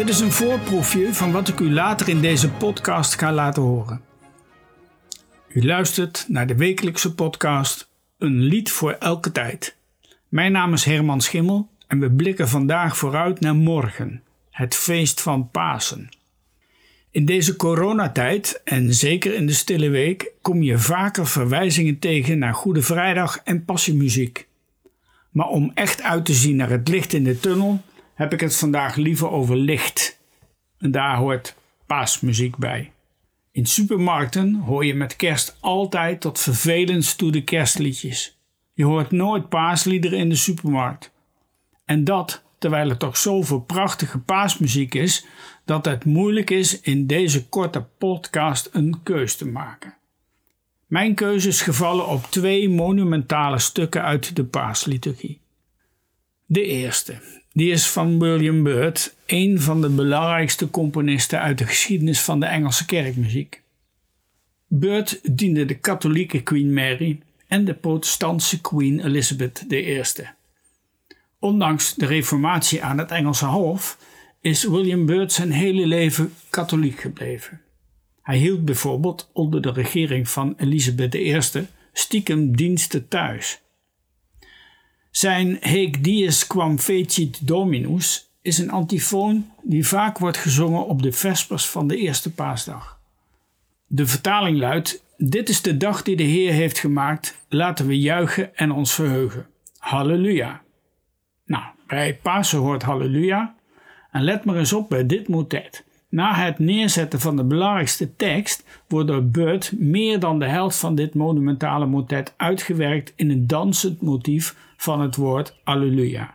Dit is een voorproefje van wat ik u later in deze podcast ga laten horen. U luistert naar de wekelijkse podcast Een lied voor elke tijd. Mijn naam is Herman Schimmel en we blikken vandaag vooruit naar morgen, het feest van Pasen. In deze coronatijd en zeker in de stille week kom je vaker verwijzingen tegen naar Goede Vrijdag en passiemuziek. Maar om echt uit te zien naar het licht in de tunnel heb ik het vandaag liever over licht. En daar hoort paasmuziek bij. In supermarkten hoor je met kerst altijd tot vervelend toe de kerstliedjes. Je hoort nooit paasliederen in de supermarkt. En dat terwijl er toch zoveel prachtige paasmuziek is dat het moeilijk is in deze korte podcast een keus te maken. Mijn keuze is gevallen op twee monumentale stukken uit de paasliturgie. De eerste, die is van William Byrd, een van de belangrijkste componisten uit de geschiedenis van de Engelse kerkmuziek. Byrd diende de katholieke Queen Mary en de protestantse Queen Elizabeth I. Ondanks de reformatie aan het Engelse Hof is William Byrd zijn hele leven katholiek gebleven. Hij hield bijvoorbeeld onder de regering van Elisabeth I stiekem diensten thuis. Zijn Haec dies quam fecit Dominus is een antifoon die vaak wordt gezongen op de vespers van de eerste paasdag. De vertaling luidt: Dit is de dag die de Heer heeft gemaakt, laten we juichen en ons verheugen. Halleluja. Nou, bij Pasen hoort Halleluja. En let maar eens op bij dit motet. Na het neerzetten van de belangrijkste tekst wordt door Burt meer dan de helft van dit monumentale motet uitgewerkt in een dansend motief van het woord Alleluia.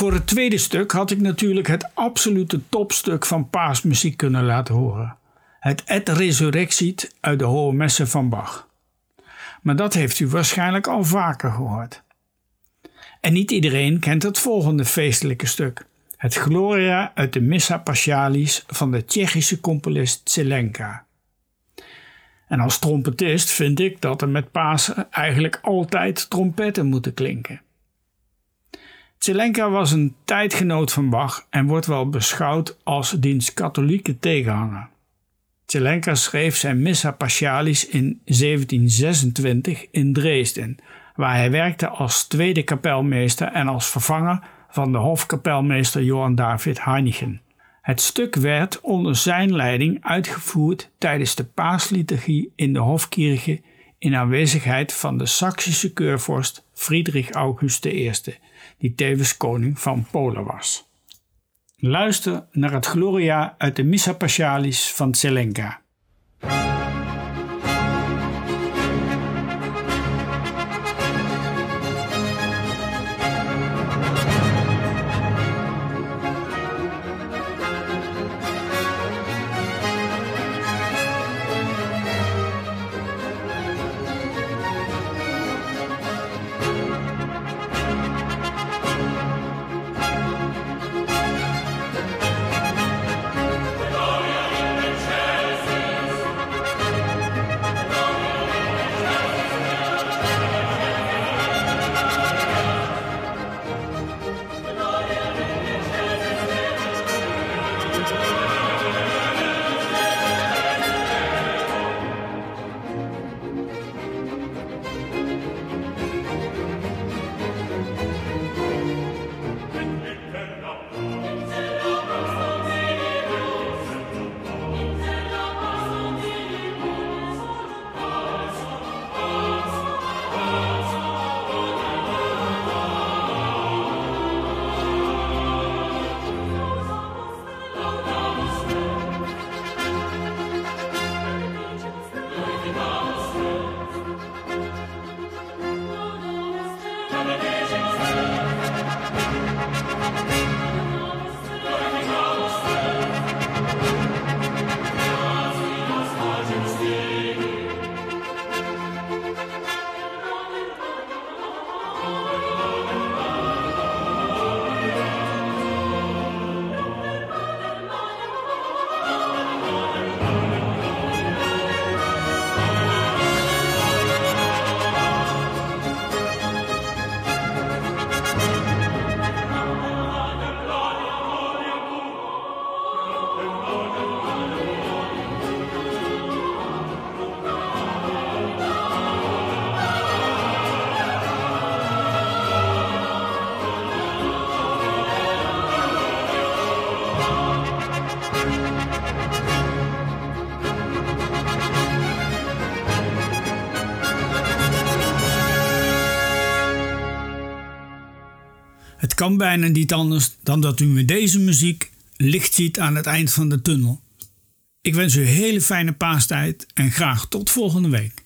Voor het tweede stuk had ik natuurlijk het absolute topstuk van paasmuziek kunnen laten horen. Het Et Resurrexit uit de Hohe Messe van Bach. Maar dat heeft u waarschijnlijk al vaker gehoord. En niet iedereen kent het volgende feestelijke stuk. Het Gloria uit de Missa Paschalis van de Tsjechische componist Zelenka. En als trompetist vind ik dat er met Pasen eigenlijk altijd trompetten moeten klinken. Zelenka was een tijdgenoot van Bach en wordt wel beschouwd als diens katholieke tegenhanger. Zelenka schreef zijn Missa Paschalis in 1726 in Dresden, waar hij werkte als tweede kapelmeester en als vervanger van de hofkapelmeester Johann David Heinichen. Het stuk werd onder zijn leiding uitgevoerd tijdens de paasliturgie in de Hofkirche in aanwezigheid van de Saksische keurvorst Friedrich August I die tevens koning van Polen was. Luister naar het Gloria uit de Missa Paschalis van Zelenka. Het kan bijna niet anders dan dat u met deze muziek licht ziet aan het eind van de tunnel. Ik wens u een hele fijne paastijd en graag tot volgende week.